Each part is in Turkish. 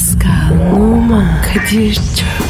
Pascal, Oman, Kadir çok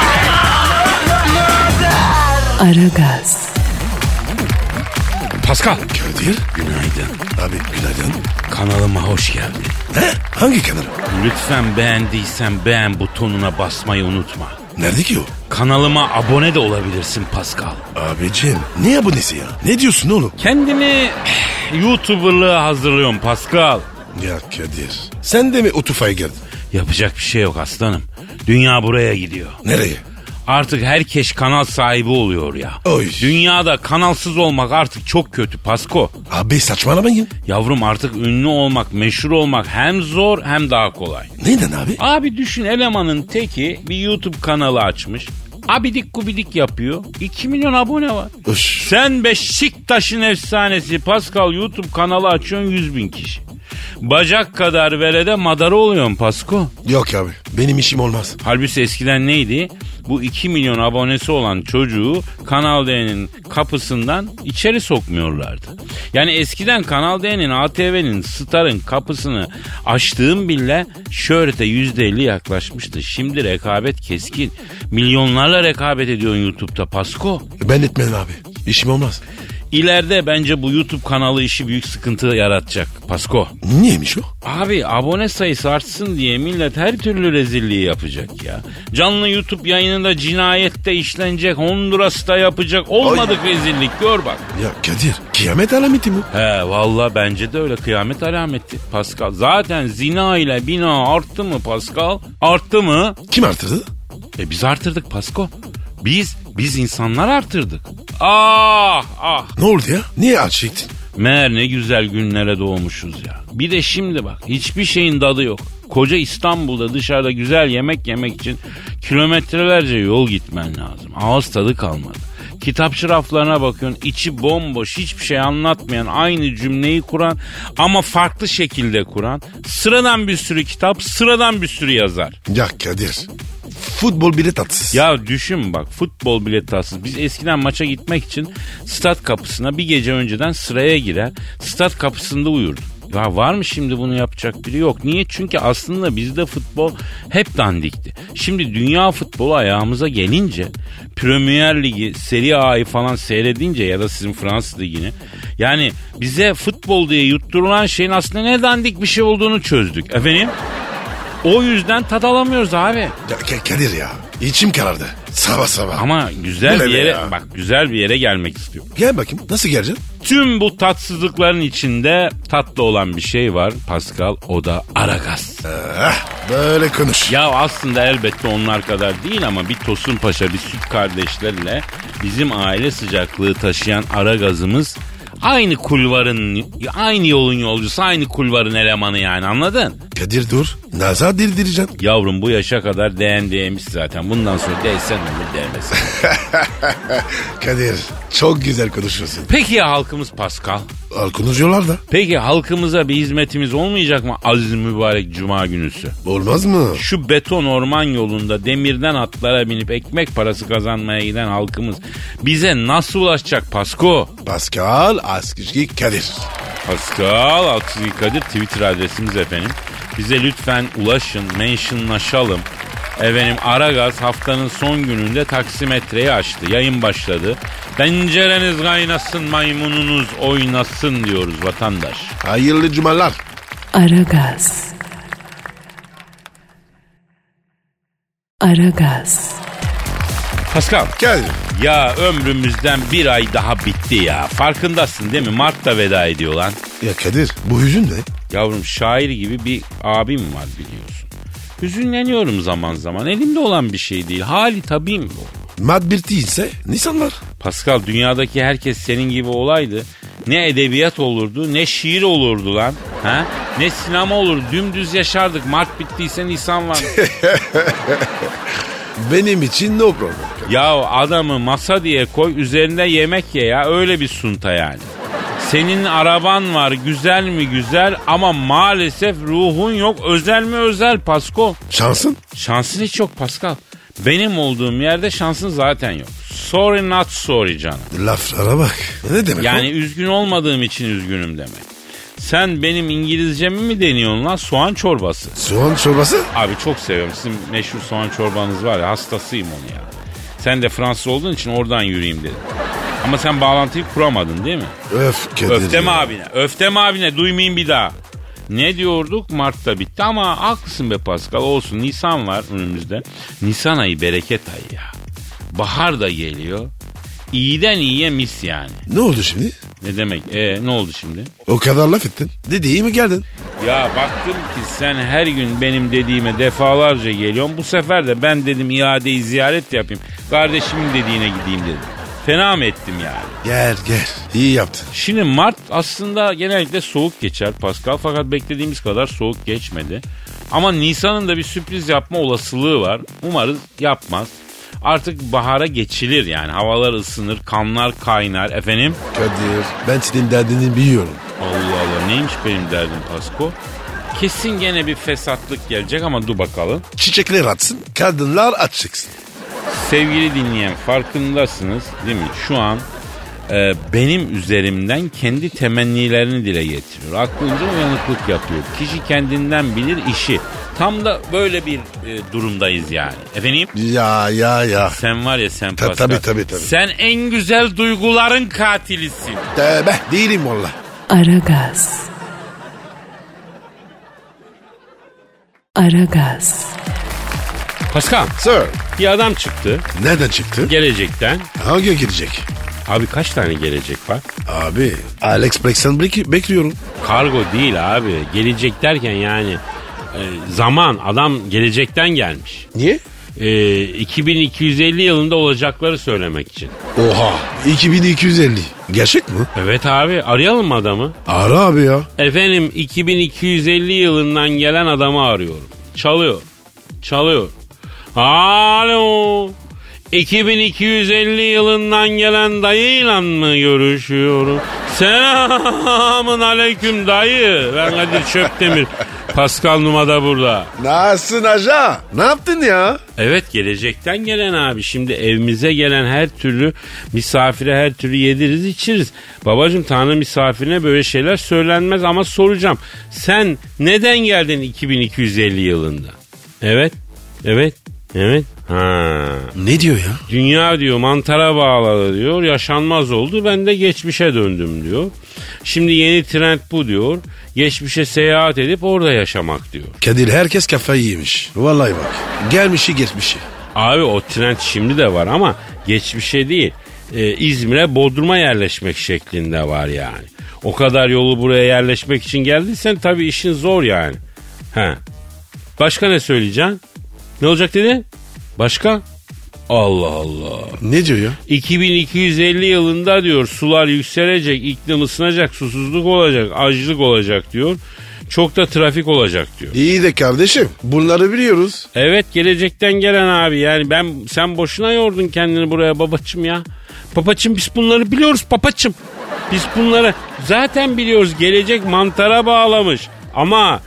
Aragaz, Pascal. Kadir. Günaydın. Abi günaydın. Kanalıma hoş geldin. He? Hangi kanal? Lütfen beğendiysen beğen butonuna basmayı unutma. Nerede ki o? Kanalıma abone de olabilirsin Pascal. Abicim ne abonesi ya? Ne diyorsun oğlum? Kendimi YouTuber'lığa hazırlıyorum Pascal. Ya Kadir. Sen de mi o tufaya girdin? Yapacak bir şey yok aslanım. Dünya buraya gidiyor. Nereye? Artık herkes kanal sahibi oluyor ya. Oy. Dünyada kanalsız olmak artık çok kötü Pasko. Abi saçmalamayın. Yavrum artık ünlü olmak, meşhur olmak hem zor hem daha kolay. Neyden abi? Abi düşün elemanın teki bir YouTube kanalı açmış. Abidik gubidik yapıyor. 2 milyon abone var. Öş. Sen Beşiktaş'ın efsanesi Pascal YouTube kanalı açıyorsun 100 bin kişi. Bacak kadar verede madara oluyorsun Pasko. Yok abi benim işim olmaz. Halbuki eskiden neydi? Bu 2 milyon abonesi olan çocuğu Kanal D'nin kapısından içeri sokmuyorlardı. Yani eskiden Kanal D'nin, ATV'nin, Star'ın kapısını açtığım bile şöhrete %50 yaklaşmıştı. Şimdi rekabet keskin. Milyonlarla rekabet ediyorsun YouTube'da Pasko. Ben etmedim abi. İşim olmaz. İleride bence bu YouTube kanalı işi büyük sıkıntı yaratacak Pasko. Niyeymiş o? Abi abone sayısı artsın diye millet her türlü rezilliği yapacak ya. Canlı YouTube yayınında cinayette işlenecek, Honduras'ta yapacak. Olmadık rezillik gör bak. Ya Kadir kıyamet alameti bu. He valla bence de öyle kıyamet alameti Pascal. Zaten zina ile bina arttı mı Pascal? Arttı mı? Kim artırdı? E biz artırdık Pasko. Biz, biz insanlar artırdık. Ah ah. Ne oldu ya? Niye aç çektin? Meğer ne güzel günlere doğmuşuz ya. Bir de şimdi bak hiçbir şeyin tadı yok. Koca İstanbul'da dışarıda güzel yemek yemek için kilometrelerce yol gitmen lazım. Ağız tadı kalmadı. Kitapçı raflarına bakıyorsun içi bomboş hiçbir şey anlatmayan aynı cümleyi kuran ama farklı şekilde kuran sıradan bir sürü kitap sıradan bir sürü yazar. Ya Kadir. Futbol bile tatsız. Ya düşün bak futbol bile tatsız. Biz eskiden maça gitmek için stat kapısına bir gece önceden sıraya girer. Stat kapısında uyurduk. Ya var mı şimdi bunu yapacak biri yok. Niye? Çünkü aslında bizde futbol hep dandikti. Şimdi dünya futbolu ayağımıza gelince Premier Ligi, Serie A'yı falan seyredince ya da sizin Fransız Ligi'ni yani bize futbol diye yutturulan şeyin aslında ne dandik bir şey olduğunu çözdük. Efendim? O yüzden tad alamıyoruz abi. Ya Ka- Kadir ya. İçim karardı. Sabah sabah. Ama güzel Bu ne bir be yere ya? bak güzel bir yere gelmek istiyorum. Gel bakayım nasıl geleceksin? Tüm bu tatsızlıkların içinde tatlı olan bir şey var Pascal o da Aragaz. Ah, böyle konuş. Ya aslında elbette onlar kadar değil ama bir Tosun Paşa bir süt kardeşlerle bizim aile sıcaklığı taşıyan Aragaz'ımız aynı kulvarın aynı yolun yolcusu aynı kulvarın elemanı yani anladın? Kadir dur. Nazar dirdireceksin. Yavrum bu yaşa kadar değen değmiş zaten. Bundan sonra değsen olur değmesin. Kadir çok güzel konuşuyorsun. Peki ya halkımız Pascal? Al konuşuyorlar da. Peki halkımıza bir hizmetimiz olmayacak mı aziz mübarek cuma günüsü? Olmaz mı? Şu beton orman yolunda demirden atlara binip ekmek parası kazanmaya giden halkımız bize nasıl ulaşacak Pasko? Pascal Askışki Kadir. Pascal Aksızı Kadir Twitter adresimiz efendim. Bize lütfen ulaşın, mentionlaşalım. Efendim Aragaz haftanın son gününde taksimetreyi açtı. Yayın başladı. Tencereniz kaynasın, maymununuz oynasın diyoruz vatandaş. Hayırlı cumalar. Aragaz. Aragaz. Pascal. Gel. Ya ömrümüzden bir ay daha bitti ya. Farkındasın değil mi? Mart'ta veda ediyor lan. Ya Kadir bu hüzün ne? Yavrum şair gibi bir abim var biliyorsun. Hüzünleniyorum zaman zaman. Elimde olan bir şey değil. Hali tabiim bu. Madbir değilse Nisan var. Pascal dünyadaki herkes senin gibi olaydı. Ne edebiyat olurdu ne şiir olurdu lan. Ha? Ne sinema olur dümdüz yaşardık. Mart bittiyse Nisan var. Benim için no problem. Ya adamı masa diye koy üzerinde yemek ye ya öyle bir sunta yani. Senin araban var güzel mi güzel ama maalesef ruhun yok özel mi özel Pasko. Şansın? Şansın hiç yok Pascal. Benim olduğum yerde şansın zaten yok. Sorry not sorry canım. Laflara bak. Ne demek Yani üzgün olmadığım için üzgünüm demek. Sen benim İngilizcemi mi deniyorsun lan? Soğan çorbası. Soğan çorbası? Abi çok seviyorum. Sizin meşhur soğan çorbanız var ya hastasıyım onu ya. Sen de Fransız olduğun için oradan yürüyeyim dedim. Ama sen bağlantıyı kuramadın değil mi? Öf Kadir. Öftem ya. abine. Öftem abine duymayayım bir daha. Ne diyorduk? Mart'ta bitti ama haklısın be Pascal olsun. Nisan var önümüzde. Nisan ayı bereket ayı ya. Bahar da geliyor. İyiden iyiye mis yani. Ne oldu şimdi? Ne demek? E ne oldu şimdi? O kadar laf ettin. Dediği mi geldin? Ya baktım ki sen her gün benim dediğime defalarca geliyorsun. Bu sefer de ben dedim iadeyi ziyaret yapayım. Kardeşimin dediğine gideyim dedim. Fena mı ettim yani? Gel gel. İyi yaptın. Şimdi Mart aslında genellikle soğuk geçer Pascal fakat beklediğimiz kadar soğuk geçmedi. Ama Nisan'ın da bir sürpriz yapma olasılığı var. Umarız yapmaz. Artık bahara geçilir yani havalar ısınır, kanlar kaynar efendim. Kadir ben senin derdini biliyorum. Allah Allah neymiş benim derdim Pasko? Kesin gene bir fesatlık gelecek ama dur bakalım. Çiçekler atsın, kadınlar aç çıksın. Sevgili dinleyen farkındasınız değil mi? Şu an e, benim üzerimden kendi temennilerini dile getiriyor. Aklınca uyanıklık yapıyor. Kişi kendinden bilir işi. Tam da böyle bir e, durumdayız yani. Efendim? Ya ya ya. Sen var ya sen Ta- Pascal. tabii, tabii, tabii. Sen en güzel duyguların katilisin. Tövbe değilim valla. Aragaz. Aragaz. Pascal Sir. bir adam çıktı Nereden çıktı? gelecekten. Hangi gelecek? Abi kaç tane gelecek var? Abi Alex Brex'ten bek- bekliyorum. Kargo değil abi. Gelecek derken yani e, zaman adam gelecekten gelmiş. Niye? E, 2250 yılında olacakları söylemek için. Oha 2250. Gerçek mi? Evet abi arayalım mı adamı? Ara abi ya. Efendim 2250 yılından gelen adamı arıyorum. Çalıyor. Çalıyor. Alo. 2250 yılından gelen dayıyla mı görüşüyorum? Selamın aleyküm dayı. Ben Kadir Çöptemir. Pascal Numa da burada. Nasılsın aja? Ne yaptın ya? Evet gelecekten gelen abi. Şimdi evimize gelen her türlü misafire her türlü yediriz içiriz. Babacım Tanrı misafirine böyle şeyler söylenmez ama soracağım. Sen neden geldin 2250 yılında? Evet. Evet. Evet. Ha. Ne diyor ya? Dünya diyor mantara bağladı diyor. Yaşanmaz oldu. Ben de geçmişe döndüm diyor. Şimdi yeni trend bu diyor. Geçmişe seyahat edip orada yaşamak diyor. Kadir herkes kafayı yemiş. Vallahi bak. Gelmişi geçmişi. Abi o trend şimdi de var ama geçmişe değil. Ee, İzmir'e Bodrum'a yerleşmek şeklinde var yani. O kadar yolu buraya yerleşmek için geldiysen tabii işin zor yani. He. Başka ne söyleyeceksin? Ne olacak dedi? Başka? Allah Allah. Ne diyor ya? 2250 yılında diyor sular yükselecek, iklim ısınacak, susuzluk olacak, açlık olacak diyor. Çok da trafik olacak diyor. İyi de kardeşim bunları biliyoruz. Evet gelecekten gelen abi yani ben sen boşuna yordun kendini buraya babacım ya. Babacım biz bunları biliyoruz babacım. Biz bunları zaten biliyoruz gelecek mantara bağlamış. Ama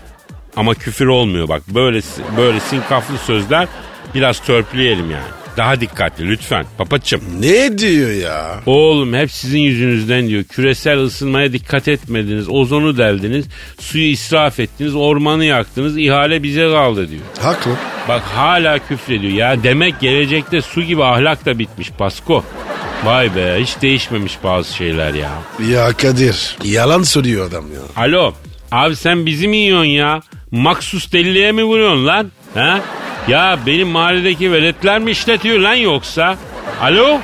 ama küfür olmuyor bak böyle böyle sinkaflı sözler biraz törpüleyelim yani. Daha dikkatli lütfen babacım. Ne diyor ya? Oğlum hep sizin yüzünüzden diyor. Küresel ısınmaya dikkat etmediniz. Ozonu deldiniz. Suyu israf ettiniz. Ormanı yaktınız. ihale bize kaldı diyor. Haklı. Bak hala küfrediyor. Ya demek gelecekte su gibi ahlak da bitmiş Pasko. Vay be hiç değişmemiş bazı şeyler ya. Ya Kadir yalan söylüyor adam ya. Alo abi sen bizi mi yiyorsun ya? Maksus deliliğe mi vuruyorsun lan? Ha? Ya benim mahalledeki veletler mi işletiyor lan yoksa? Alo?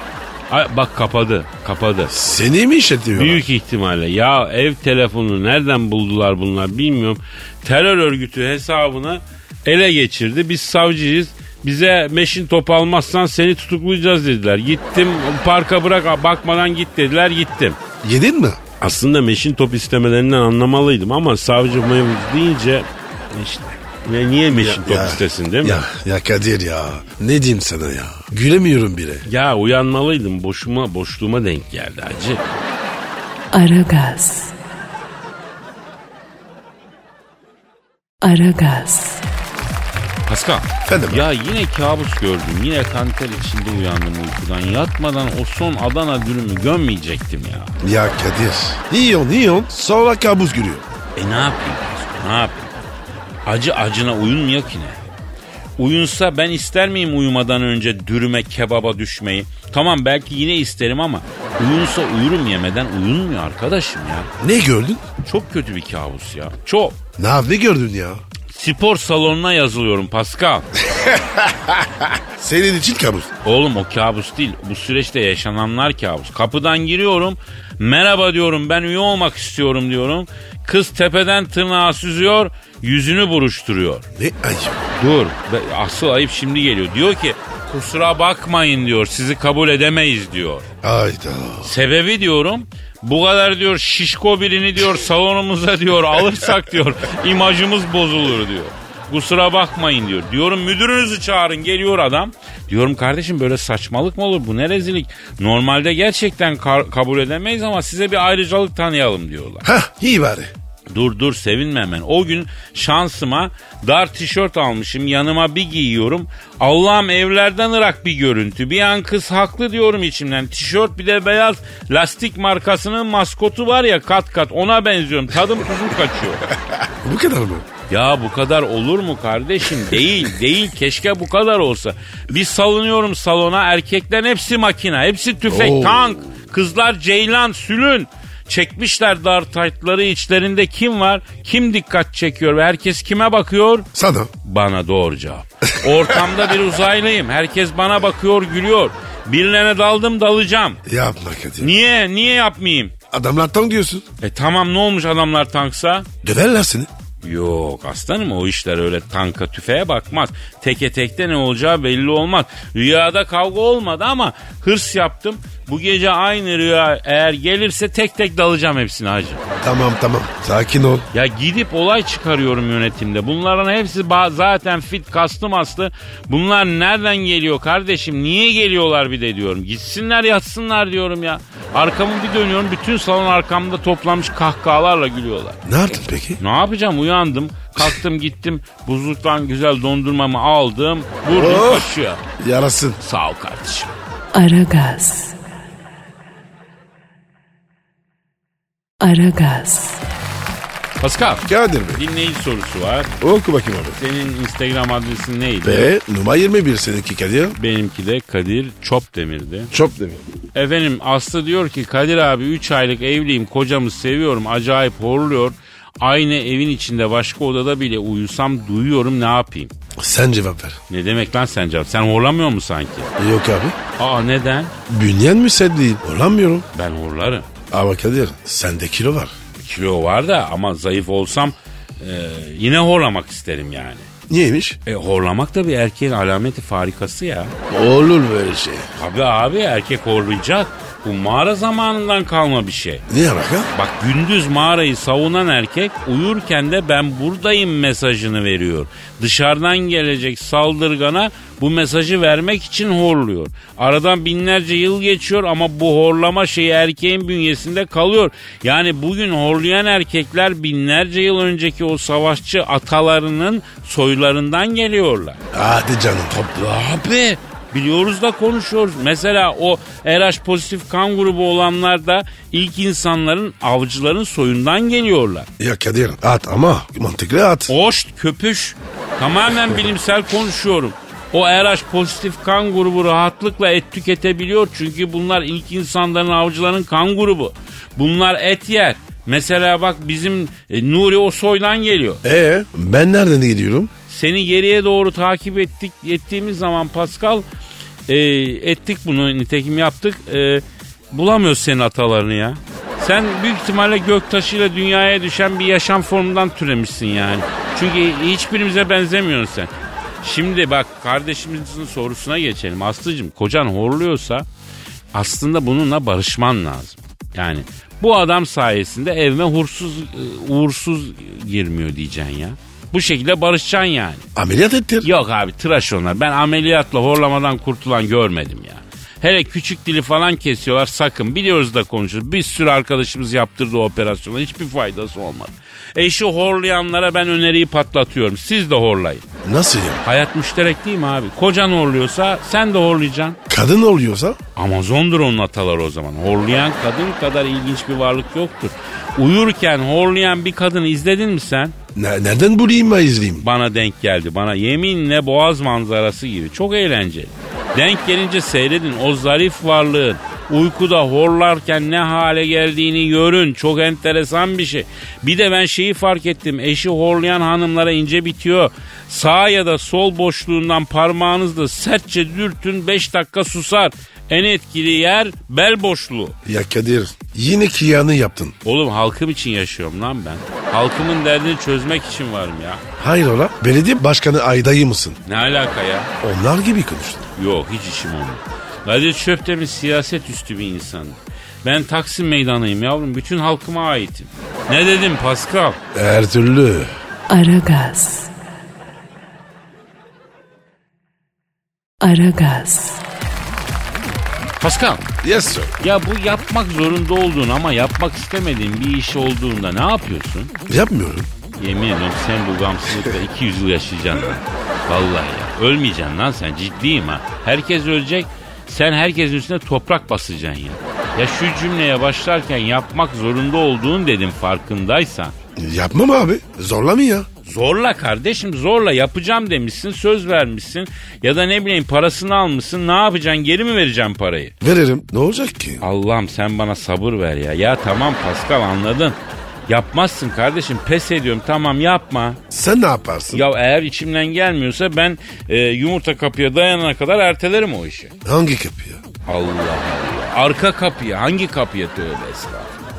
Ay, bak kapadı kapadı. Seni mi işletiyor? Büyük ihtimalle. Ya ev telefonu nereden buldular bunlar bilmiyorum. Terör örgütü hesabını ele geçirdi. Biz savcıyız. Bize meşin top almazsan seni tutuklayacağız dediler. Gittim parka bırak bakmadan git dediler gittim. Yedin mi? Aslında meşin top istemelerinden anlamalıydım ama savcı mevzu deyince işte Ne niye meşin top istesin değil mi? Ya, ya Kadir ya. Ne diyeyim sana ya? Gülemiyorum bile. Ya uyanmalıydım. Boşuma, boşluğuma denk geldi hacı. Aragaz. Aragaz. Pascal. Efendim? Ya yine kabus gördüm. Yine kanter içinde uyandım uykudan. Yatmadan o son Adana dürümü gömmeyecektim ya. Ya Kadir. Yiyorsun yiyorsun sonra kabus görüyor. E ne yapayım? Pascal, Ne yapayım? Acı acına uyunmuyor ki ne? Uyunsa ben ister miyim uyumadan önce dürüme kebaba düşmeyi? Tamam belki yine isterim ama uyunsa uyurum yemeden uyunmuyor arkadaşım ya. Ne gördün? Çok kötü bir kabus ya. Çok. Ne, ne gördün ya? Spor salonuna yazılıyorum Pascal. Senin için kabus. Oğlum o kabus değil. Bu süreçte yaşananlar kabus. Kapıdan giriyorum. Merhaba diyorum ben üye olmak istiyorum diyorum. Kız tepeden tırnağa süzüyor. Yüzünü buruşturuyor. Ne ayıp. Dur. Asıl ayıp şimdi geliyor. Diyor ki kusura bakmayın diyor. Sizi kabul edemeyiz diyor. Hayda. Sebebi diyorum bu kadar diyor şişko birini diyor salonumuza diyor alırsak diyor imajımız bozulur diyor. Kusura bakmayın diyor. Diyorum müdürünüzü çağırın geliyor adam. Diyorum kardeşim böyle saçmalık mı olur bu ne rezillik. Normalde gerçekten kabul edemeyiz ama size bir ayrıcalık tanıyalım diyorlar. Hah iyi bari. Dur dur sevinme hemen. O gün şansıma dar tişört almışım yanıma bir giyiyorum. Allah'ım evlerden ırak bir görüntü. Bir an kız haklı diyorum içimden. Tişört bir de beyaz lastik markasının maskotu var ya kat kat ona benziyorum. Tadım tuzum kaçıyor. Bu kadar mı? Ya bu kadar olur mu kardeşim? Değil, değil. Keşke bu kadar olsa. Bir salınıyorum salona. Erkeklerin hepsi makina, hepsi tüfek, Oo. tank. Kızlar ceylan, sülün. Çekmişler dar taytları içlerinde kim var? Kim dikkat çekiyor ve herkes kime bakıyor? Sana. Bana doğru cevap. Ortamda bir uzaylıyım. Herkes bana bakıyor, gülüyor. Birilerine daldım dalacağım. Yapma Kadir. Niye? Niye yapmayayım? Adamlar tam diyorsun. E tamam ne olmuş adamlar tanksa? Döverler seni. Yok aslanım o işler öyle tanka tüfeğe bakmaz. Teke tekte ne olacağı belli olmaz. Rüyada kavga olmadı ama hırs yaptım. Bu gece aynı rüya eğer gelirse tek tek dalacağım hepsine hacı. Tamam tamam. Sakin ol. Ya gidip olay çıkarıyorum yönetimde. Bunların hepsi ba- zaten fit kastım aslı. Bunlar nereden geliyor kardeşim? Niye geliyorlar bir de diyorum. Gitsinler yatsınlar diyorum ya. Arkamı bir dönüyorum bütün salon arkamda toplanmış kahkahalarla gülüyorlar. Ne yaptın peki? Ne yapacağım uyandım kalktım gittim buzluktan güzel dondurmamı aldım vurdum Oh. kaşığa. Yarasın. Sağ ol kardeşim. Aragaz. Aragaz. Pascal Kadir Bey. dinleyici sorusu var. Oku bakayım abi. Senin Instagram adresin neydi? Ve numara 21 seninki Kadir. Benimki de Kadir Çopdemir'di. Çok demiyor. Efendim Aslı diyor ki Kadir abi 3 aylık evliyim kocamı seviyorum acayip horluyor. Aynı evin içinde başka odada bile uyusam duyuyorum ne yapayım? Sen cevap ver. Ne demek lan sen cevap? Sen horlamıyor musun sanki? Yok abi. Aa neden? Bünyen müsait değil. Olamıyorum. Ben horlarım. Ama Kadir sende kilo var. Kilo var da ama zayıf olsam e, yine horlamak isterim yani. Niyeymiş? E, horlamak da bir erkeğin alameti farikası ya. Olur böyle şey. Tabii abi erkek horlayacak. Bu mağara zamanından kalma bir şey. Ne alaka? Bak gündüz mağarayı savunan erkek uyurken de ben buradayım mesajını veriyor. Dışarıdan gelecek saldırgana bu mesajı vermek için horluyor. Aradan binlerce yıl geçiyor ama bu horlama şeyi erkeğin bünyesinde kalıyor. Yani bugün horlayan erkekler binlerce yıl önceki o savaşçı atalarının soylarından geliyorlar. Hadi canım. Abi biliyoruz da konuşuyoruz. Mesela o RH pozitif kan grubu olanlar da ilk insanların avcıların soyundan geliyorlar. Ya Kadir at ama mantıklı at. Hoş köpüş. Tamamen bilimsel konuşuyorum. O RH pozitif kan grubu rahatlıkla et tüketebiliyor. Çünkü bunlar ilk insanların avcıların kan grubu. Bunlar et yer. Mesela bak bizim e, Nuri o soydan geliyor. Ee ben nereden gidiyorum? Seni geriye doğru takip ettik ettiğimiz zaman Pascal e, ettik bunu nitekim yaptık. E, bulamıyoruz senin atalarını ya. Sen büyük ihtimalle göktaşıyla dünyaya düşen bir yaşam formundan türemişsin yani. Çünkü hiçbirimize benzemiyorsun sen. Şimdi bak kardeşimizin sorusuna geçelim. Aslıcığım kocan horluyorsa aslında bununla barışman lazım. Yani bu adam sayesinde evime hursuz, e, uğursuz girmiyor diyeceksin ya. Bu şekilde barışacaksın yani. Ameliyat ettir. Yok abi tıraş onlar. Ben ameliyatla horlamadan kurtulan görmedim ya. Hele küçük dili falan kesiyorlar sakın. Biliyoruz da konuşuruz. Bir sürü arkadaşımız yaptırdı o operasyonu. Hiçbir faydası olmadı. Eşi horlayanlara ben öneriyi patlatıyorum. Siz de horlayın. Nasıl ya? Hayat müşterek değil mi abi? Kocan horluyorsa sen de horlayacaksın. Kadın oluyorsa? Amazondur onun ataları o zaman. Horlayan kadın kadar ilginç bir varlık yoktur. Uyurken horlayan bir kadını izledin mi sen? Ne- nereden bulayım ben izleyeyim? Bana denk geldi. Bana yeminle boğaz manzarası gibi. Çok eğlenceli. Denk gelince seyredin o zarif varlığın uykuda horlarken ne hale geldiğini görün. Çok enteresan bir şey. Bir de ben şeyi fark ettim. Eşi horlayan hanımlara ince bitiyor. Sağ ya da sol boşluğundan parmağınızla sertçe dürtün 5 dakika susar. En etkili yer bel boşluğu. Ya Kadir yine kiyanı yaptın. Oğlum halkım için yaşıyorum lan ben. Halkımın derdini çözmek için varım ya. Hayrola? Belediye başkanı aydayı mısın? Ne alaka ya? Onlar gibi konuştun. Yok hiç işim olmadı. Kadir Çöptemir siyaset üstü bir insan. Ben Taksim meydanıyım yavrum. Bütün halkıma aitim. Ne dedim Pascal? Her türlü. Aragaz. Aragaz. Pascal. Yes sir. Ya bu yapmak zorunda olduğun ama yapmak istemediğin bir iş olduğunda ne yapıyorsun? Yapmıyorum. Yemin ediyorum sen bu gamsızlıkla 200 yıl yaşayacaksın lan. Vallahi ya. Ölmeyeceksin lan sen ciddiyim ha. Herkes ölecek. Sen herkesin üstüne toprak basacaksın ya. Ya şu cümleye başlarken yapmak zorunda olduğun dedim farkındaysan. Yapmam abi. Zorla mı ya? Zorla kardeşim zorla yapacağım demişsin söz vermişsin ya da ne bileyim parasını almışsın ne yapacaksın geri mi vereceksin parayı? Veririm. Ne olacak ki? Allah'ım sen bana sabır ver ya. Ya tamam Pascal anladın. Yapmazsın kardeşim pes ediyorum tamam yapma. Sen ne yaparsın? Ya eğer içimden gelmiyorsa ben e, yumurta kapıya dayanana kadar ertelerim o işi. Hangi kapıya? Allah Allah. Arka kapıya hangi kapıya tövbe estağfurullah.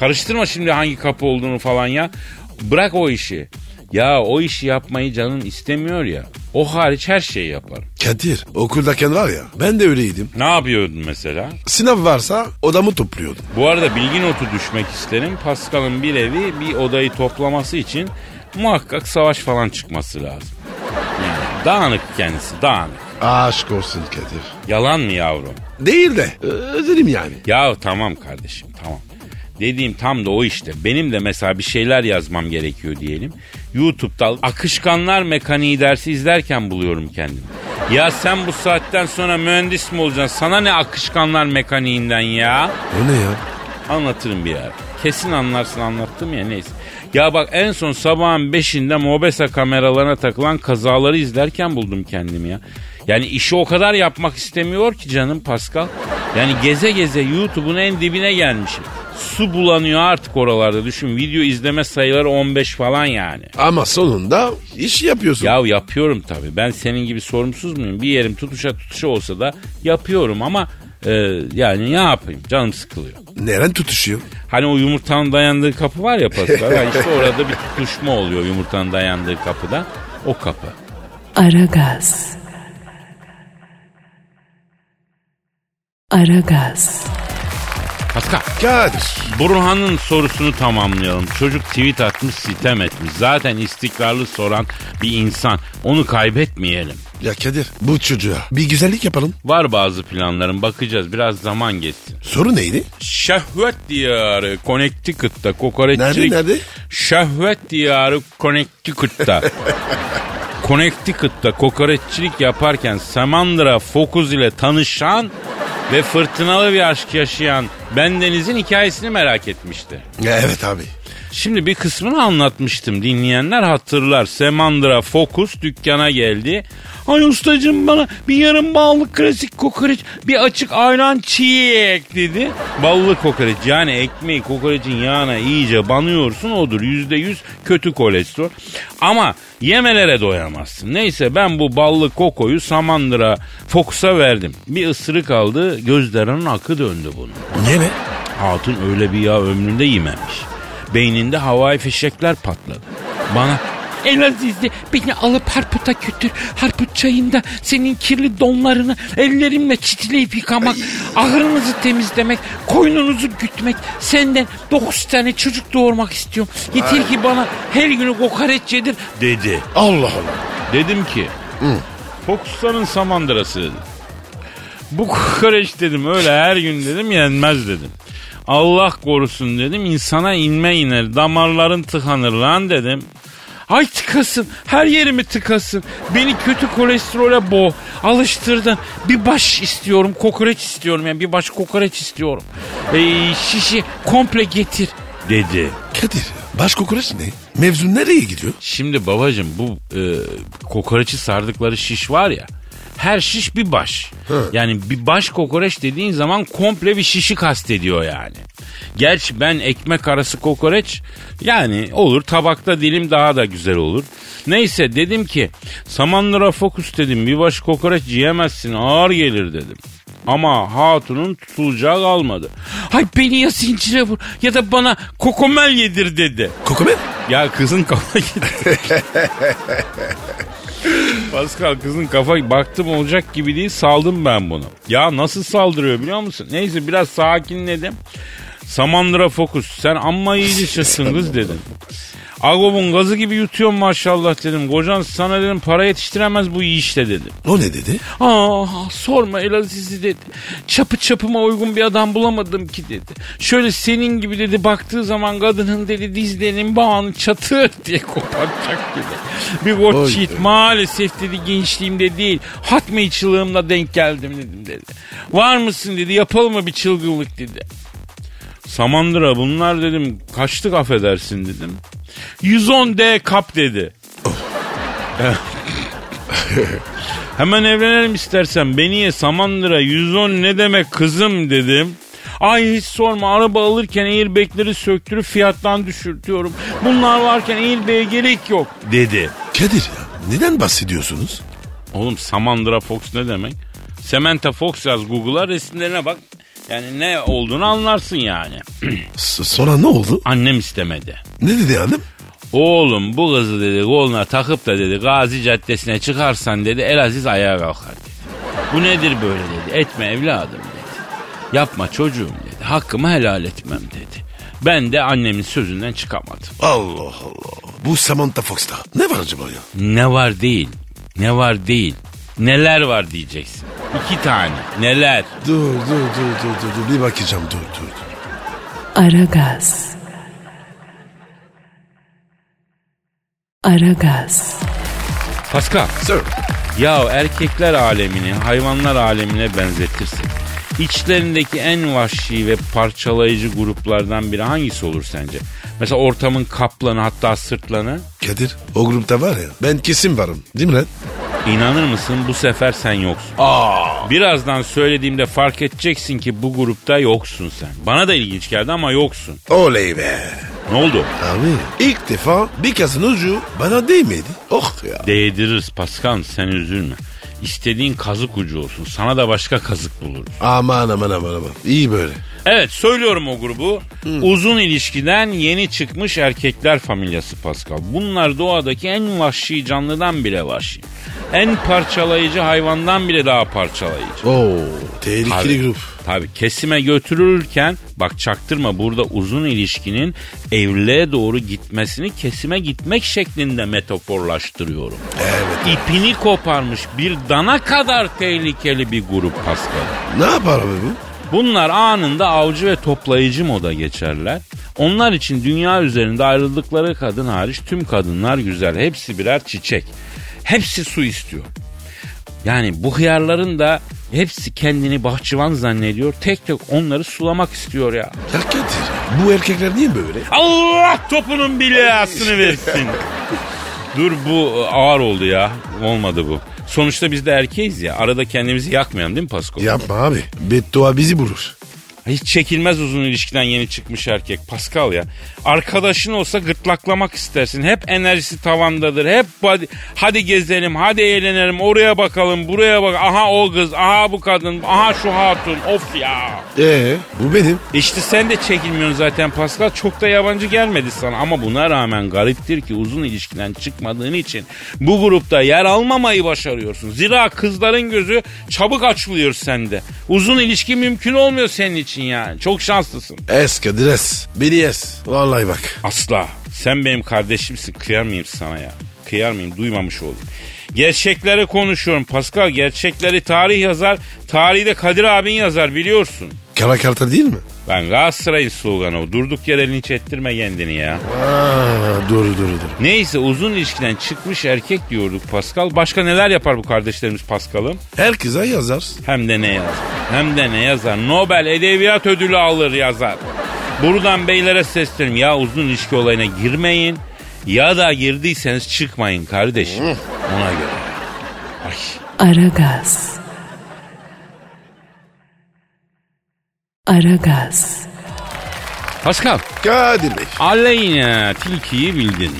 Karıştırma şimdi hangi kapı olduğunu falan ya. Bırak o işi. Ya o işi yapmayı canın istemiyor ya. O hariç her şeyi yaparım. Kadir okuldayken var ya ben de öyleydim. Ne yapıyordun mesela? Sınav varsa odamı topluyordum. Bu arada bilgi notu düşmek isterim. Pascal'ın bir evi bir odayı toplaması için muhakkak savaş falan çıkması lazım. Yani dağınık kendisi dağınık. Aşk olsun Kadir. Yalan mı yavrum? Değil de ö- özledim yani. Ya tamam kardeşim tamam. Dediğim tam da o işte. Benim de mesela bir şeyler yazmam gerekiyor diyelim. YouTube'da akışkanlar mekaniği dersi izlerken buluyorum kendimi. Ya sen bu saatten sonra mühendis mi olacaksın? Sana ne akışkanlar mekaniğinden ya? O ne ya? Anlatırım bir yer. Kesin anlarsın anlattım ya neyse. Ya bak en son sabahın beşinde Mobesa kameralarına takılan kazaları izlerken buldum kendimi ya. Yani işi o kadar yapmak istemiyor ki canım Pascal. Yani geze geze YouTube'un en dibine gelmişim. Su bulanıyor artık oralarda düşün. Video izleme sayıları 15 falan yani. Ama sonunda iş yapıyorsun. Ya yapıyorum tabii. Ben senin gibi sorumsuz muyum? Bir yerim tutuşa tutuşa olsa da yapıyorum ama e, yani ne yapayım? Canım sıkılıyor. Neren tutuşuyor? Hani o yumurtanın dayandığı kapı var ya Pascal. Yani işte orada bir tutuşma oluyor yumurtanın dayandığı kapıda. O kapı. Aragaz. Aragaz. Pascal. Kadir. Burhan'ın sorusunu tamamlayalım. Çocuk tweet atmış sitem etmiş. Zaten istikrarlı soran bir insan. Onu kaybetmeyelim. Ya Kadir bu çocuğa bir güzellik yapalım. Var bazı planların bakacağız biraz zaman geçsin. Soru neydi? Şehvet diyarı Connecticut'ta kokoreççilik. Nerede, nerede? Şehvet diyarı Connecticut'ta. Connecticut'ta kokoreççilik yaparken Samandra Focus ile tanışan ve fırtınalı bir aşk yaşayan Bendeniz'in hikayesini merak etmişti. Evet abi. Şimdi bir kısmını anlatmıştım. Dinleyenler hatırlar. Semandra Focus dükkana geldi. Ay ustacığım bana bir yarım ballı klasik kokoreç bir açık ayran çiğ dedi. Ballı kokoreç yani ekmeği kokorecin yağına iyice banıyorsun odur. Yüzde yüz kötü kolesterol. Ama yemelere doyamazsın. Neyse ben bu ballı kokoyu Samandıra Focus'a verdim. Bir ısırık aldı gözlerinin akı döndü bunun. Niye ne? Hatun öyle bir yağ ömründe yememiş. Beyninde havai fişekler patladı. Bana Elaziz'de beni alıp Harput'a götür. Harput çayında senin kirli donlarını ellerimle çitleyip yıkamak, ahırınızı temizlemek, koynunuzu gütmek, senden dokuz tane çocuk doğurmak istiyorum. Yeter ki bana her günü kokoreç yedir dedi. Allah Allah. Dedim ki Fokusların samandırası dedim. Bu kokoreç dedim öyle her gün dedim yenmez dedim. Allah korusun dedim insana inme iner damarların tıkanır lan dedim. Ay tıkasın her yerimi tıkasın. Beni kötü kolesterole boğ. Alıştırdın. Bir baş istiyorum kokoreç istiyorum yani bir baş kokoreç istiyorum. Ee, şişi komple getir dedi. Kadir baş kokoreç ne? Mevzu nereye gidiyor? Şimdi babacım bu e, kokoreçi sardıkları şiş var ya. Her şiş bir baş. Yani bir baş kokoreç dediğin zaman komple bir şişi kastediyor yani. Gerçi ben ekmek arası kokoreç yani olur tabakta dilim daha da güzel olur. Neyse dedim ki Samandıra Fokus dedim bir baş kokoreç yiyemezsin ağır gelir dedim. Ama hatunun tutulacağı kalmadı. Hay beni ya zincire vur ya da bana kokomel yedir dedi. Kokomen? Ya kızın kafa gitti. Pascal kızın kafa baktım olacak gibi değil saldım ben bunu. Ya nasıl saldırıyor biliyor musun? Neyse biraz sakinledim. Samandıra fokus sen amma iyice şaşsın kız dedim. Agob'un gazı gibi yutuyorsun maşallah dedim. Kocan sana dedim para yetiştiremez bu iyi işte dedim. O ne dedi? Aa sorma Elaziz'i dedi. Çapı çapıma uygun bir adam bulamadım ki dedi. Şöyle senin gibi dedi baktığı zaman kadının dedi dizlerinin bağını çatır diye kopartacak dedi. Bir cheat be. maalesef dedi gençliğimde değil hatmi çılığımda denk geldim dedim dedi. Var mısın dedi yapalım mı bir çılgınlık dedi. Samandıra bunlar dedim kaçtık affedersin dedim. 110 D kap dedi. Hemen evlenelim istersen. Beni ye Samandıra 110 ne demek kızım dedim. Ay hiç sorma araba alırken airbagleri söktürüp fiyattan düşürtüyorum. Bunlar varken airbag'e gerek yok dedi. Kadir ya neden bahsediyorsunuz? Oğlum Samandıra Fox ne demek? Samantha Fox yaz Google'a resimlerine bak. Yani ne olduğunu anlarsın yani. S- sonra ne oldu? Annem istemedi. Ne dedi hanım? Oğlum bu kızı dedi koluna takıp da dedi Gazi Caddesi'ne çıkarsan dedi Elaziz ayağa kalkar dedi. Bu nedir böyle dedi. Etme evladım dedi. Yapma çocuğum dedi. Hakkımı helal etmem dedi. Ben de annemin sözünden çıkamadım. Allah Allah. Bu Samantha Fox'ta. Ne var acaba ya? Ne var değil. Ne var değil. Neler var diyeceksin. İki tane. Neler? Dur dur dur dur dur, dur. bir bakacağım dur dur. dur. Aragaz. Aragaz. Pascal. Sir. Ya erkekler alemini hayvanlar alemine benzetirsek içlerindeki en vahşi ve parçalayıcı gruplardan biri hangisi olur sence? Mesela ortamın kaplanı hatta sırtlanı. Kadir o grupta var ya ben kesin varım değil mi lan? İnanır mısın bu sefer sen yoksun. Birazdan söylediğimde fark edeceksin ki bu grupta yoksun sen. Bana da ilginç geldi ama yoksun. Oley be. Ne oldu? Abi ilk defa bir kazın ucu bana değmedi. Oh ya. Değdiririz Pascal sen üzülme. İstediğin kazık ucu olsun. Sana da başka kazık buluruz. Aman aman aman aman. İyi böyle. Evet söylüyorum o grubu. Uzun ilişkiden yeni çıkmış erkekler familyası Pascal. Bunlar doğadaki en vahşi canlıdan bile vahşi. En parçalayıcı hayvandan bile daha parçalayıcı. Oo tehlikeli Tabii. grup. Tabii kesime götürülürken bak çaktırma burada uzun ilişkinin evliliğe doğru gitmesini kesime gitmek şeklinde metaforlaştırıyorum. Evet. İpini koparmış bir dana kadar tehlikeli bir grup Pascal. Ne yapar abi bu? Bunlar anında avcı ve toplayıcı moda geçerler. Onlar için dünya üzerinde ayrıldıkları kadın hariç tüm kadınlar güzel. Hepsi birer çiçek. Hepsi su istiyor. Yani bu hıyarların da hepsi kendini bahçıvan zannediyor. Tek tek onları sulamak istiyor ya. Ya Kadir bu erkekler niye böyle? Allah topunun bilasını versin. Dur bu ağır oldu ya. Olmadı bu. Sonuçta biz de erkeğiz ya. Arada kendimizi yakmayalım değil mi Pasko? Yapma abi. Beddua bizi bulur. Hiç çekilmez uzun ilişkiden yeni çıkmış erkek Pascal ya. Arkadaşın olsa gırtlaklamak istersin. Hep enerjisi tavandadır. Hep hadi, hadi gezelim, hadi eğlenelim, oraya bakalım, buraya bak. Aha o kız, aha bu kadın, aha şu hatun. Of ya. Ee, bu benim. İşte sen de çekilmiyorsun zaten Pascal. Çok da yabancı gelmedi sana. Ama buna rağmen gariptir ki uzun ilişkiden çıkmadığın için bu grupta yer almamayı başarıyorsun. Zira kızların gözü çabuk açılıyor sende. Uzun ilişki mümkün olmuyor senin için yani. Çok şanslısın. Es Kadir es. Beni es. Vallahi bak. Asla. Sen benim kardeşimsin. Kıyar mıyım sana ya? Kıyar mıyım? Duymamış oldum. Gerçekleri konuşuyorum Pascal. Gerçekleri tarih yazar. Tarihi de Kadir abin yazar biliyorsun. Kara karta değil mi? Ben Galatasaray'ın sloganı o. Durduk yere linç ettirme kendini ya. Aa, doğru doğru doğru. Neyse uzun ilişkiden çıkmış erkek diyorduk Pascal. Başka neler yapar bu kardeşlerimiz Pascal'ım? Herkese yazar. Hem de ne yazar. Hem de ne yazar. Nobel Edebiyat Ödülü alır yazar. Buradan beylere sesleniyorum. Ya uzun ilişki olayına girmeyin. Ya da girdiyseniz çıkmayın kardeşim. Ona göre. Ay. Aragaz. Aragaz. Pascal. Kadir Bey. Aleyna tilkiyi bildin mi?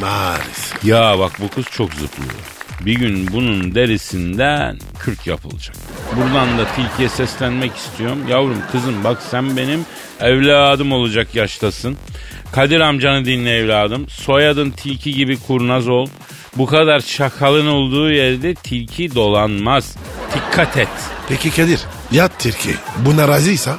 Maalesef. Ya bak bu kız çok zıplıyor. Bir gün bunun derisinden kürk yapılacak. Buradan da tilkiye seslenmek istiyorum. Yavrum kızım bak sen benim evladım olacak yaştasın. Kadir amcanı dinle evladım. Soyadın tilki gibi kurnaz ol. Bu kadar çakalın olduğu yerde tilki dolanmaz. Dikkat et. Peki Kadir. Yat Türkiye. Buna razıysa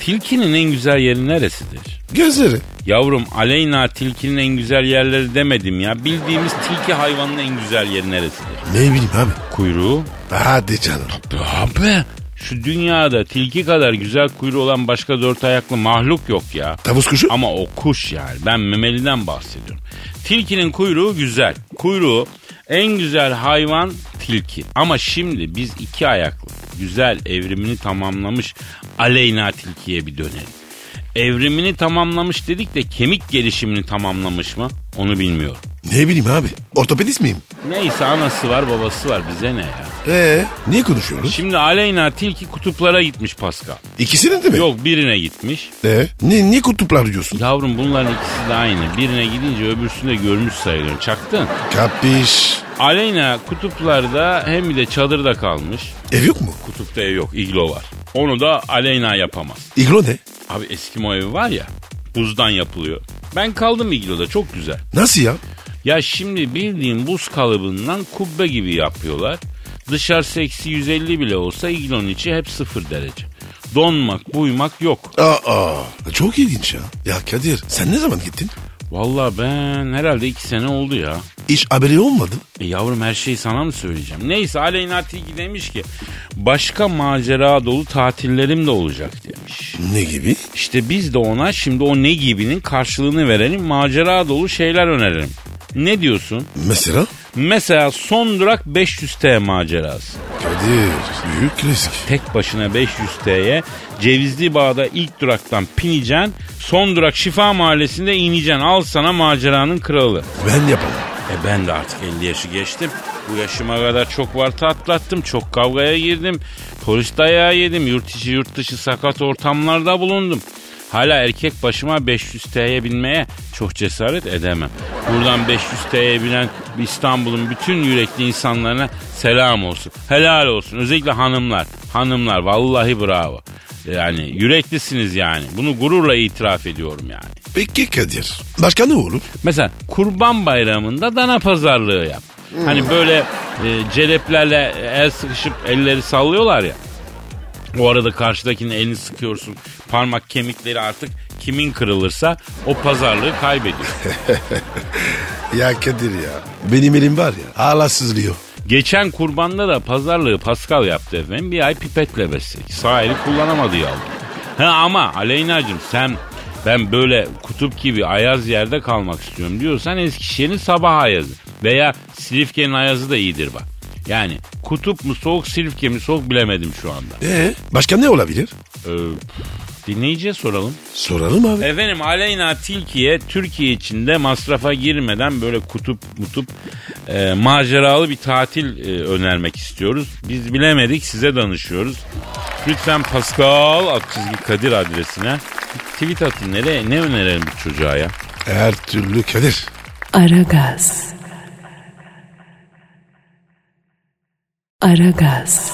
Tilkinin en güzel yeri neresidir? gözleri. Yavrum Aleyna tilkinin en güzel yerleri demedim ya. Bildiğimiz tilki hayvanının en güzel yeri neresidir? Ne bileyim abi. Kuyruğu. Hadi canım. Abi şu dünyada tilki kadar güzel kuyruğu olan başka dört ayaklı mahluk yok ya. Tavus kuşu. Ama o kuş yani. Ben memeliden bahsediyorum. Tilkinin kuyruğu güzel. Kuyruğu en güzel hayvan tilki. Ama şimdi biz iki ayaklı güzel evrimini tamamlamış aleyna tilkiye bir dönelim. Evrimini tamamlamış dedik de kemik gelişimini tamamlamış mı? Onu bilmiyorum. Ne bileyim abi. Ortopedist miyim? Neyse anası var babası var bize ne ya. Ee, niye konuşuyoruz? Şimdi Aleyna tilki kutuplara gitmiş Pascal. İkisinin de mi? Yok birine gitmiş. Ee, ne, niye kutuplar diyorsun? Yavrum bunların ikisi de aynı. Birine gidince öbürsünü de görmüş sayılıyor. Çaktın. Kapiş. Aleyna kutuplarda hem de çadırda kalmış. Ev yok mu? Kutupta ev yok. iglo var. Onu da Aleyna yapamaz. İglo ne? Abi Eskimo evi var ya. Buzdan yapılıyor. Ben kaldım igloda çok güzel. Nasıl ya? Ya şimdi bildiğin buz kalıbından kubbe gibi yapıyorlar. Dışarısı eksi 150 bile olsa iglonun içi hep sıfır derece. Donmak, buymak yok. Aa, çok ilginç ya. Ya Kadir sen ne zaman gittin? Vallahi ben herhalde iki sene oldu ya. Hiç haberi olmadı. E yavrum her şeyi sana mı söyleyeceğim? Neyse Aleyna Tilki demiş ki başka macera dolu tatillerim de olacak demiş. Ne gibi? İşte biz de ona şimdi o ne gibinin karşılığını verelim macera dolu şeyler önerelim. Ne diyorsun? Mesela? Mesela son durak 500 T macerası. Kadir büyük risk. Tek başına 500 T'ye Cevizli Bağ'da ilk duraktan pineceksin. Son durak Şifa Mahallesi'nde ineceksin. Al sana maceranın kralı. Ben yapamam. E ben de artık 50 yaşı geçtim. Bu yaşıma kadar çok varta atlattım. Çok kavgaya girdim. Polis dayağı yedim. Yurt içi yurt dışı sakat ortamlarda bulundum. Hala erkek başıma 500 T'ye binmeye çok cesaret edemem. Buradan 500 T'ye binen İstanbul'un bütün yürekli insanlarına selam olsun. Helal olsun. Özellikle hanımlar. Hanımlar vallahi bravo. Yani yüreklisiniz yani. Bunu gururla itiraf ediyorum yani. Peki Kadir. Başka ne olur? Mesela kurban bayramında dana pazarlığı yap. Hani böyle e, celeplerle el sıkışıp elleri sallıyorlar ya. O arada karşıdakinin elini sıkıyorsun. Parmak kemikleri artık kimin kırılırsa o pazarlığı kaybediyor. Ya Kadir ya. Benim elim var ya hala sızlıyor. Geçen kurbanda da pazarlığı Pascal yaptı efendim. Bir ay pipetle besledik. Sağ eli kullanamadı yavrum. Ha ama Aleyna'cığım sen ben böyle kutup gibi ayaz yerde kalmak istiyorum diyorsan Eskişehir'in sabah ayazı. Veya Silifke'nin ayazı da iyidir bak. Yani kutup mu soğuk Silifke mi soğuk bilemedim şu anda. Ee, başka ne olabilir? Ee, dinleyiciye soralım. Soralım abi. Efendim Aleyna Tilki'ye Türkiye içinde masrafa girmeden böyle kutup mutup e, maceralı bir tatil e, önermek istiyoruz. Biz bilemedik size danışıyoruz. Lütfen Pascal Akçizgi Kadir adresine tweet atın. Nereye, ne önerelim bu çocuğa ya? Her türlü Kadir. Aragaz. Aragaz.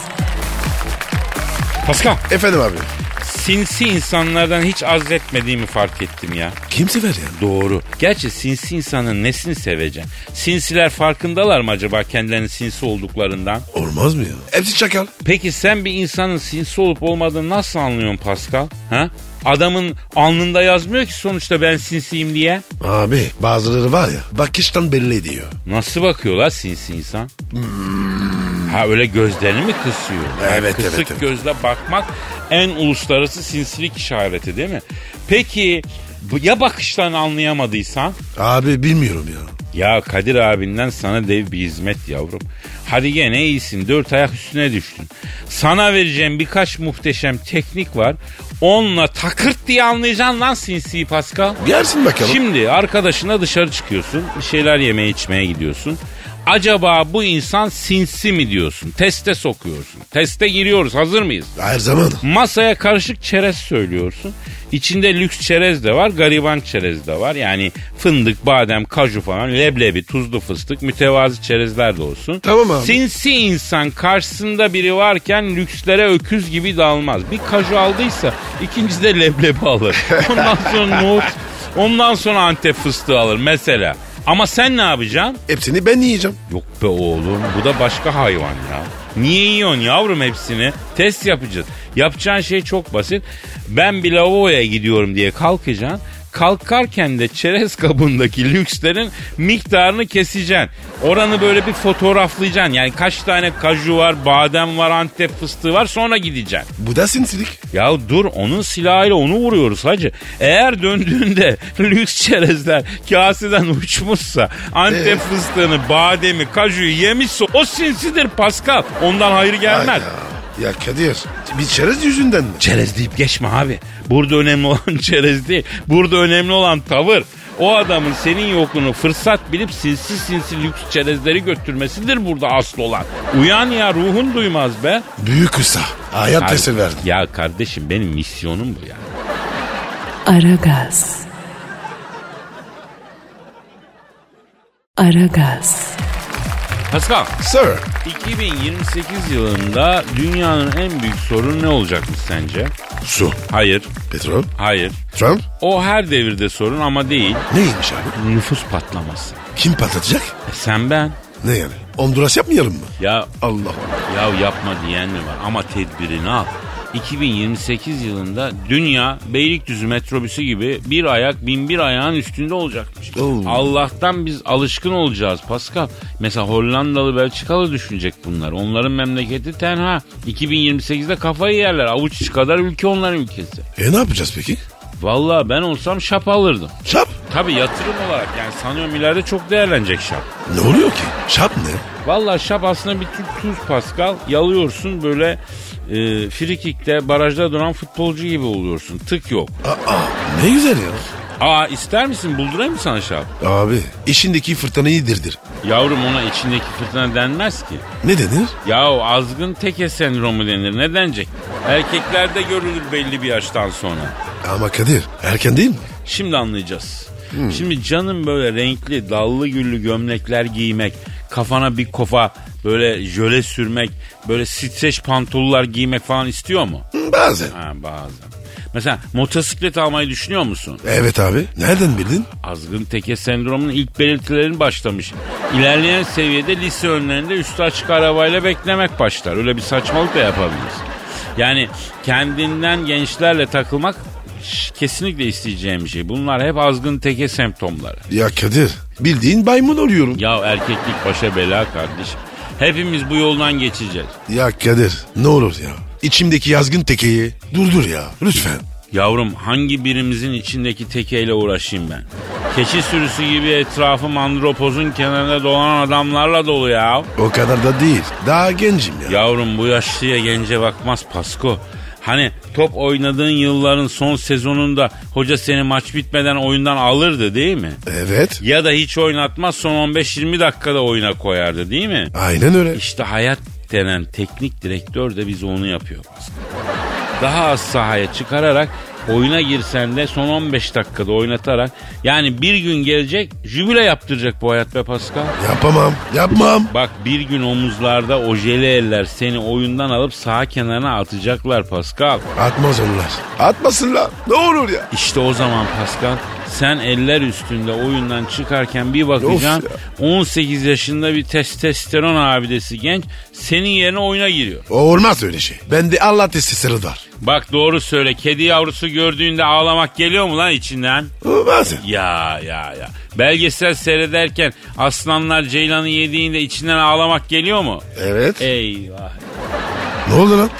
Pascal, Efendim abi. sinsi insanlardan hiç az etmediğimi fark ettim ya. Kim sever ya? Doğru. Gerçi sinsi insanın nesini seveceksin? Sinsiler farkındalar mı acaba kendilerinin sinsi olduklarından? Olmaz mı ya? Hepsi çakal. Peki sen bir insanın sinsi olup olmadığını nasıl anlıyorsun Pascal? Ha? Adamın alnında yazmıyor ki sonuçta ben sinsiyim diye. Abi bazıları var ya bakıştan belli ediyor. Nasıl bakıyorlar sinsi insan? Ha öyle gözlerini mi kısıyor? Evet, Kısık evet, evet. gözle bakmak en uluslararası sinsilik işareti değil mi? Peki ya bakıştan anlayamadıysan? Abi bilmiyorum ya. Ya Kadir abinden sana dev bir hizmet yavrum. Hadi gene iyisin dört ayak üstüne düştün. Sana vereceğim birkaç muhteşem teknik var. Onunla takırt diye anlayacaksın lan sinsi Pascal. Gelsin bakalım. Şimdi arkadaşına dışarı çıkıyorsun. Bir şeyler yemeye içmeye gidiyorsun. Acaba bu insan sinsi mi diyorsun? Teste sokuyorsun. Teste giriyoruz. Hazır mıyız? Her zaman. Masaya karışık çerez söylüyorsun. İçinde lüks çerez de var, gariban çerez de var. Yani fındık, badem, kaju falan, leblebi, tuzlu fıstık, mütevazi çerezler de olsun. Tamam abi. Sinsi insan karşısında biri varken lükslere öküz gibi dalmaz. Bir kaju aldıysa ikincisi de leblebi alır. Ondan sonra nohut, ondan sonra antep fıstığı alır mesela. Ama sen ne yapacaksın? Hepsini ben yiyeceğim. Yok be oğlum bu da başka hayvan ya. Niye yiyorsun yavrum hepsini? Test yapacağız. Yapacağın şey çok basit. Ben bir lavaboya gidiyorum diye kalkacaksın. Kalkarken de çerez kabındaki lükslerin miktarını keseceksin. Oranı böyle bir fotoğraflayacaksın. Yani kaç tane kaju var, badem var, antep fıstığı var sonra gideceksin. Bu da sinsilik. Ya dur onun silahıyla onu vuruyoruz hacı. Eğer döndüğünde lüks çerezler kaseden uçmuşsa Antep Evet. fıstığını, bademi, kajuyu yemişse o sinsidir Pascal. Ondan hayır gelmez. Ay Ya. Ya Kadir bir çerez yüzünden mi? Çerez deyip geçme abi. Burada önemli olan çerez değil. Burada önemli olan tavır. O adamın senin yokluğunu fırsat bilip sinsi sinsi lüks çerezleri götürmesidir burada asıl olan. Uyan ya ruhun duymaz be. Büyük usta. Hayat tesir verdi. Ya kardeşim benim misyonum bu ya. Aragaz. Aragaz. Pascal. Sir. 2028 yılında dünyanın en büyük sorunu ne olacakmış sence? Su. Hayır, Petrol. hayır. Trump. O her devirde sorun ama değil. Neymiş abi? Nüfus patlaması. Kim patlatacak? E sen ben. Ne yani? Honduras yapmayalım mı? Ya Allah. ya yapma diyen mi var ama tedbirini al. 2028 yılında dünya Beylikdüzü metrobüsü gibi bir ayak bin bir ayağın üstünde olacakmış. Oo. Allah'tan biz alışkın olacağız Pascal. Mesela Hollandalı Belçikalı düşünecek bunlar. Onların memleketi tenha. 2028'de kafayı yerler. Avuç kadar ülke onların ülkesi. E ne yapacağız peki? Vallahi ben olsam şap alırdım. Şap. Tabii yatırım olarak yani sanıyorum ileride çok değerlenecek şap. Ne oluyor ki? Şap ne? Vallahi şap aslında bir tür tuz Pascal. Yalıyorsun böyle e, frikikte barajda duran futbolcu gibi oluyorsun. Tık yok. Aa, ne güzel ya. Aa ister misin buldurayım mı sana şap? Abi işindeki fırtınayı dirdir. Yavrum ona içindeki fırtına denmez ki. Ne denir? Yahu azgın teke sendromu denir. Ne denecek? Erkeklerde görülür belli bir yaştan sonra. Ama Kadir erken değil mi? Şimdi anlayacağız. Şimdi canım böyle renkli, dallı güllü gömlekler giymek, kafana bir kofa böyle jöle sürmek, böyle streç pantolonlar giymek falan istiyor mu? Bazen. Ha bazen. Mesela motosiklet almayı düşünüyor musun? Evet abi. Nereden bildin? Azgın teke sendromunun ilk belirtilerin başlamış. İlerleyen seviyede lise önlerinde üstü açık arabayla beklemek başlar. Öyle bir saçmalık da yapabiliriz. Yani kendinden gençlerle takılmak kesinlikle isteyeceğim bir şey. Bunlar hep azgın teke semptomları. Ya Kadir bildiğin maymun oluyorum. Ya erkeklik başa bela kardeşim. Hepimiz bu yoldan geçeceğiz. Ya Kadir ne olur ya. İçimdeki yazgın tekeyi durdur ya lütfen. Yavrum hangi birimizin içindeki tekeyle uğraşayım ben? Keçi sürüsü gibi etrafım andropozun kenarında dolan adamlarla dolu ya. O kadar da değil. Daha gencim ya. Yavrum bu yaşlıya gence bakmaz Pasko. Hani top oynadığın yılların son sezonunda hoca seni maç bitmeden oyundan alırdı değil mi? Evet. Ya da hiç oynatmaz son 15-20 dakikada oyuna koyardı değil mi? Aynen öyle. İşte hayat denen teknik direktör de bize onu yapıyor. Daha az sahaya çıkararak oyuna girsen de son 15 dakikada oynatarak yani bir gün gelecek jübile yaptıracak bu hayat be Pascal. Yapamam. Yapmam. Bak bir gün omuzlarda ojeli eller seni oyundan alıp sağ kenarına atacaklar Pascal. Atmaz onlar. Atmasınlar. Ne olur ya. İşte o zaman Pascal sen eller üstünde oyundan çıkarken bir bakacaksın 18 yaşında bir testosteron abidesi genç senin yerine oyuna giriyor. Olmaz öyle şey. Bende Allah testisleri var. Bak doğru söyle kedi yavrusu gördüğünde ağlamak geliyor mu lan içinden? O Bazen. Ya ya ya. Belgesel seyrederken aslanlar ceylanı yediğinde içinden ağlamak geliyor mu? Evet. Eyvah. Ne oldu lan?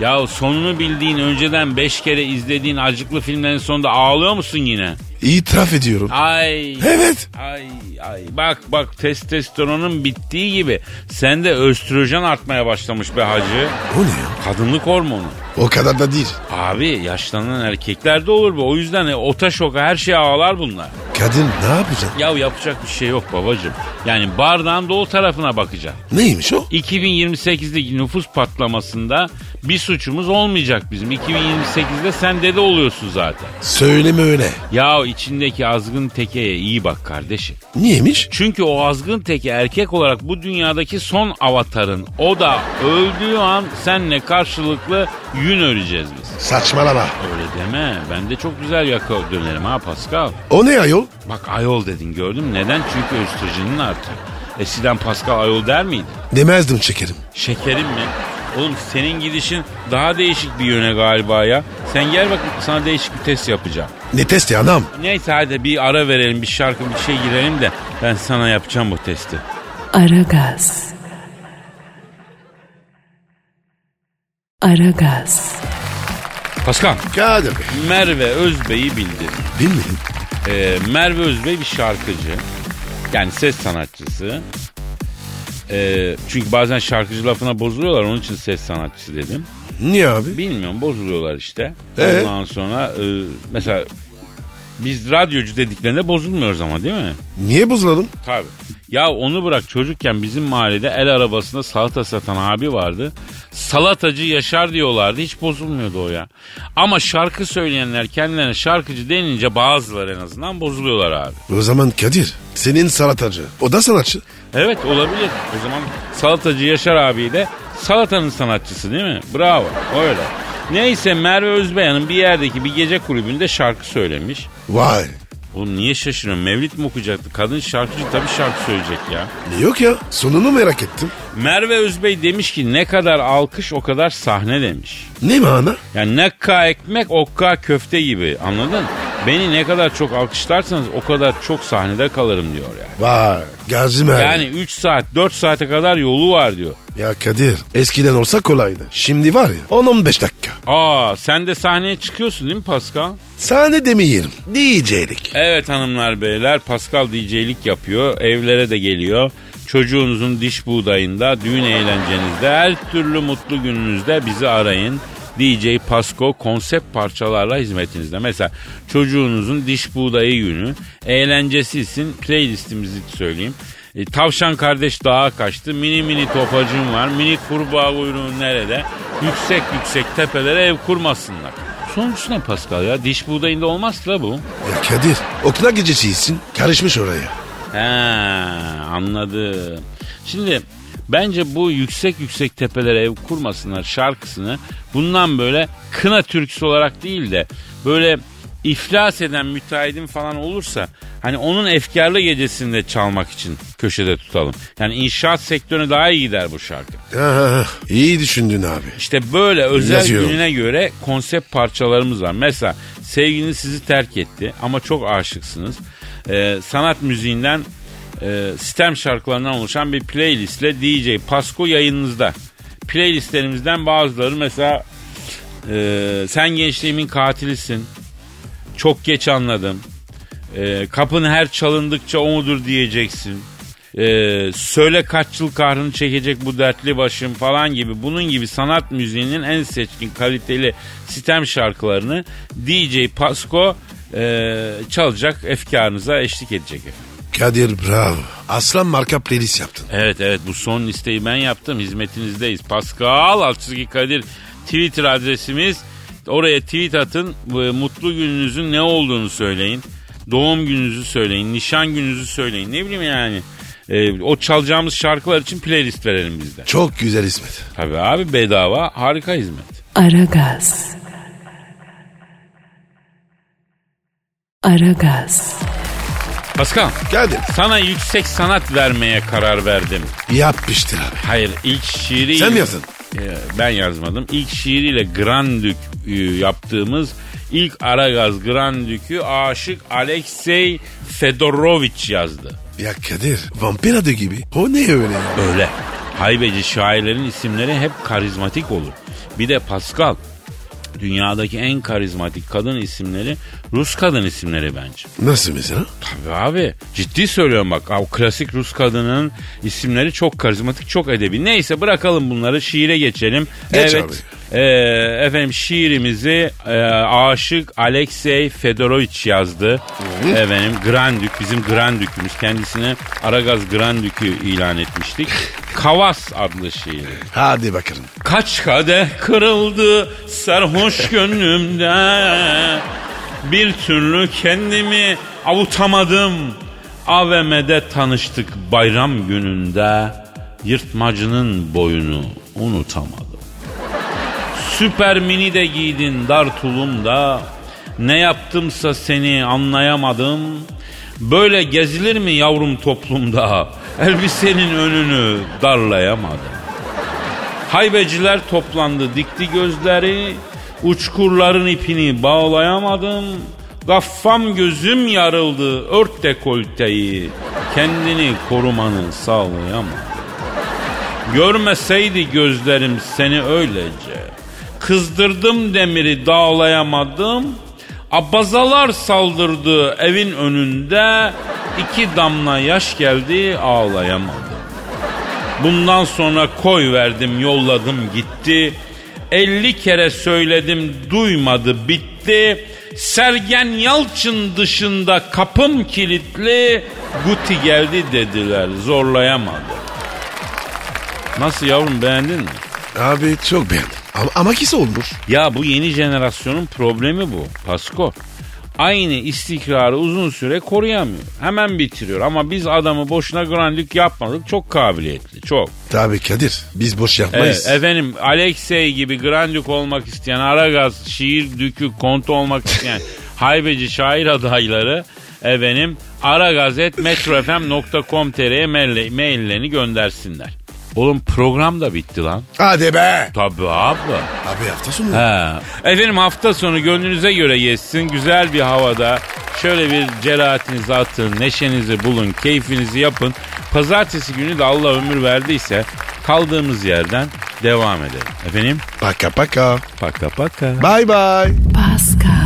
Ya sonunu bildiğin önceden beş kere izlediğin acıklı filmlerin sonunda ağlıyor musun yine? İtiraf ediyorum. Ay. Evet. Ay ay bak bak testosteronun bittiği gibi sende östrojen artmaya başlamış be hacı. O ne ya? Kadınlık hormonu. O kadar da değil. Abi yaşlanan erkeklerde olur bu. O yüzden e, ota şoka her şeye ağlar bunlar. Kadın ne yapacaksın? Ya yapacak bir şey yok babacığım. Yani bardağın dolu tarafına bakacaksın. Neymiş o? 2028'deki nüfus patlamasında bir suçumuz olmayacak bizim. 2028'de sen dede oluyorsun zaten. Söyleme öyle. Ya içindeki azgın tekeye iyi bak kardeşim. Niyeymiş? Çünkü o azgın teki erkek olarak bu dünyadaki son avatarın. O da öldüğü an senle karşılıklı yün öreceğiz biz. Saçmalama. Öyle deme. Ben de çok güzel yaka dönerim ha Pascal. O ne ayol? Bak ayol dedin gördün mü? Neden? Çünkü östrojenin artıyor. Eskiden Pascal ayol der miydi? Demezdim şekerim. Şekerim mi? Oğlum senin gidişin daha değişik bir yöne galiba ya. Sen gel bak sana değişik bir test yapacağım. Ne testi anam? Neyse hadi bir ara verelim bir şarkı bir şey girelim de ben sana yapacağım bu testi. Aragaz. Aragaz. Pascal, Kadir Bey. Merve Özbey'i bildir. Bilmedim. Ee, Merve Özbey bir şarkıcı. Yani ses sanatçısı. Ee, çünkü bazen şarkıcı lafına bozuluyorlar onun için ses sanatçısı dedim. Niye abi? Bilmiyorum bozuluyorlar işte. Ee? Ondan sonra e, mesela biz radyocu dediklerinde bozulmuyoruz ama değil mi? Niye bozulalım? Tabii. Ya onu bırak çocukken bizim mahallede el arabasında salata satan abi vardı. Salatacı Yaşar diyorlardı hiç bozulmuyordu o ya. Ama şarkı söyleyenler kendilerine şarkıcı denince bazıları en azından bozuluyorlar abi. O zaman Kadir senin salatacı. O da sanatçı. Evet olabilir. O zaman salatacı Yaşar abi de salatanın sanatçısı değil mi? Bravo öyle. Neyse Merve Özbeyan'ın bir yerdeki bir gece kulübünde şarkı söylemiş. Vay. Oğlum niye şaşırıyorsun? Mevlid mi okuyacaktı? Kadın şarkıcı tabii şarkı söyleyecek ya. Yok ya sonunu merak ettim. Merve Özbey demiş ki ne kadar alkış o kadar sahne demiş. Ne mana? Yani nekka ekmek okka köfte gibi anladın? Beni ne kadar çok alkışlarsanız o kadar çok sahnede kalırım diyor yani. Vay Gazi Merve. Yani 3 saat 4 saate kadar yolu var diyor. Ya Kadir eskiden olsa kolaydı. Şimdi var ya 10-15 dakika. Aa sen de sahneye çıkıyorsun değil mi Pascal? Sahne demeyelim. DJ'lik. Evet hanımlar beyler Pascal DJ'lik yapıyor. Evlere de geliyor. Çocuğunuzun diş buğdayında, düğün eğlencenizde, her türlü mutlu gününüzde bizi arayın. DJ Pasco konsept parçalarla hizmetinizde. Mesela çocuğunuzun diş buğdayı günü, eğlencesizsin playlistimizi söyleyeyim. E, tavşan kardeş dağa kaçtı, mini mini topacım var, mini kurbağa kuyruğun nerede? Yüksek yüksek tepelere ev kurmasınlar. Sonuç ne Pascal ya? Diş buğdayında olmaz la bu. Ya Kadir okula gecesisin. Karışmış oraya. He anladım. Şimdi bence bu yüksek yüksek tepelere ev kurmasınlar şarkısını bundan böyle kına türküsü olarak değil de böyle iflas eden müteahhidin falan olursa hani onun efkarlı gecesinde çalmak için köşede tutalım. Yani inşaat sektörüne daha iyi gider bu şarkı. Ha, iyi düşündün abi. İşte böyle özel Yazıyorum. gününe göre konsept parçalarımız var. Mesela sevgiliniz sizi terk etti ama çok aşıksınız. Ee, sanat müziğinden e, sistem şarkılarından oluşan bir playlistle DJ Pasco yayınınızda. Playlistlerimizden bazıları mesela e, Sen Gençliğimin Katilisin. Çok geç anladım. E, kapın her çalındıkça o mudur diyeceksin. Ee, söyle kaç yıl kahrını çekecek bu dertli başım falan gibi bunun gibi sanat müziğinin en seçkin kaliteli sistem şarkılarını DJ Pasco e, çalacak efkarınıza eşlik edecek efendim. Kadir bravo. Aslan marka playlist yaptın. Evet evet bu son listeyi ben yaptım. Hizmetinizdeyiz. Pascal Altçizgi Kadir Twitter adresimiz. Oraya tweet atın. Bu Mutlu gününüzün ne olduğunu söyleyin. Doğum gününüzü söyleyin. Nişan gününüzü söyleyin. Ne bileyim yani. Ee, o çalacağımız şarkılar için playlist verelim bizde. Çok güzel İsmet. Tabii abi bedava harika hizmet. Aragaz. Aragaz. Pascal Kadir sana yüksek sanat vermeye karar verdim. yapmıştır abi. Hayır ilk şiiri... Sen mi yazdın? Ee, ben yazmadım. İlk şiiriyle Grandük e, yaptığımız ilk Aragaz Grandük'ü aşık Alexey Fedorovich yazdı. Ya Kadir vampir adı gibi. O ne öyle ya? Öyle. Haybeci şairlerin isimleri hep karizmatik olur. Bir de Pascal dünyadaki en karizmatik kadın isimleri Rus kadın isimleri bence. Nasıl mesela? Tabii abi ciddi söylüyorum bak o klasik Rus kadının isimleri çok karizmatik çok edebi. Neyse bırakalım bunları şiire geçelim. Geç evet. abi. e, efendim şiirimizi e, aşık Alexey Fedorovich yazdı. Efendim Grandük bizim Grandük'ümüz kendisine Aragaz Grandük'ü ilan etmiştik. Kavas adlı şiiri. Hadi bakalım. Kaç kadeh kırıldı sarhoş gönlümde. Bir türlü kendimi avutamadım. AVM'de tanıştık bayram gününde. Yırtmacının boyunu unutamadım. Süper mini de giydin dar tulumda. Ne yaptımsa seni anlayamadım. Böyle gezilir mi yavrum toplumda Elbisenin önünü darlayamadım Haybeciler toplandı dikti gözleri. Uçkurların ipini bağlayamadım. Gaffam gözüm yarıldı ört dekolteyi Kendini korumanı sağlayamadım. Görmeseydi gözlerim seni öylece. Kızdırdım demiri dağlayamadım Abazalar saldırdı evin önünde iki damla yaş geldi ağlayamadım Bundan sonra koy verdim yolladım gitti. 50 kere söyledim duymadı bitti. Sergen Yalçın dışında kapım kilitli. Guti geldi dediler zorlayamadı. Nasıl yavrum beğendin mi? Abi çok beğendim. Ama, ama kisi olmuş. Ya bu yeni jenerasyonun problemi bu Pasko. Aynı istikrarı uzun süre koruyamıyor. Hemen bitiriyor ama biz adamı boşuna grandük yapmadık. Çok kabiliyetli çok. Tabii Kadir biz boş yapmayız. Evet, efendim Alexey gibi grandük olmak isteyen Aragaz, şiir dükü, kontu olmak isteyen haybeci şair adayları efendim aragazet.metrofm.com.tr'ye maille- maillerini göndersinler. Oğlum program da bitti lan. Hadi be. Tabii abi. Abi hafta sonu. He. Efendim hafta sonu gönlünüze göre geçsin. Güzel bir havada şöyle bir cerahatinizi atın, neşenizi bulun, keyfinizi yapın. Pazartesi günü de Allah ömür verdiyse kaldığımız yerden devam edelim. Efendim? Paka paka. Paka paka. Bye bye. Pascal,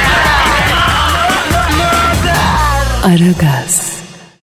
Aragaz.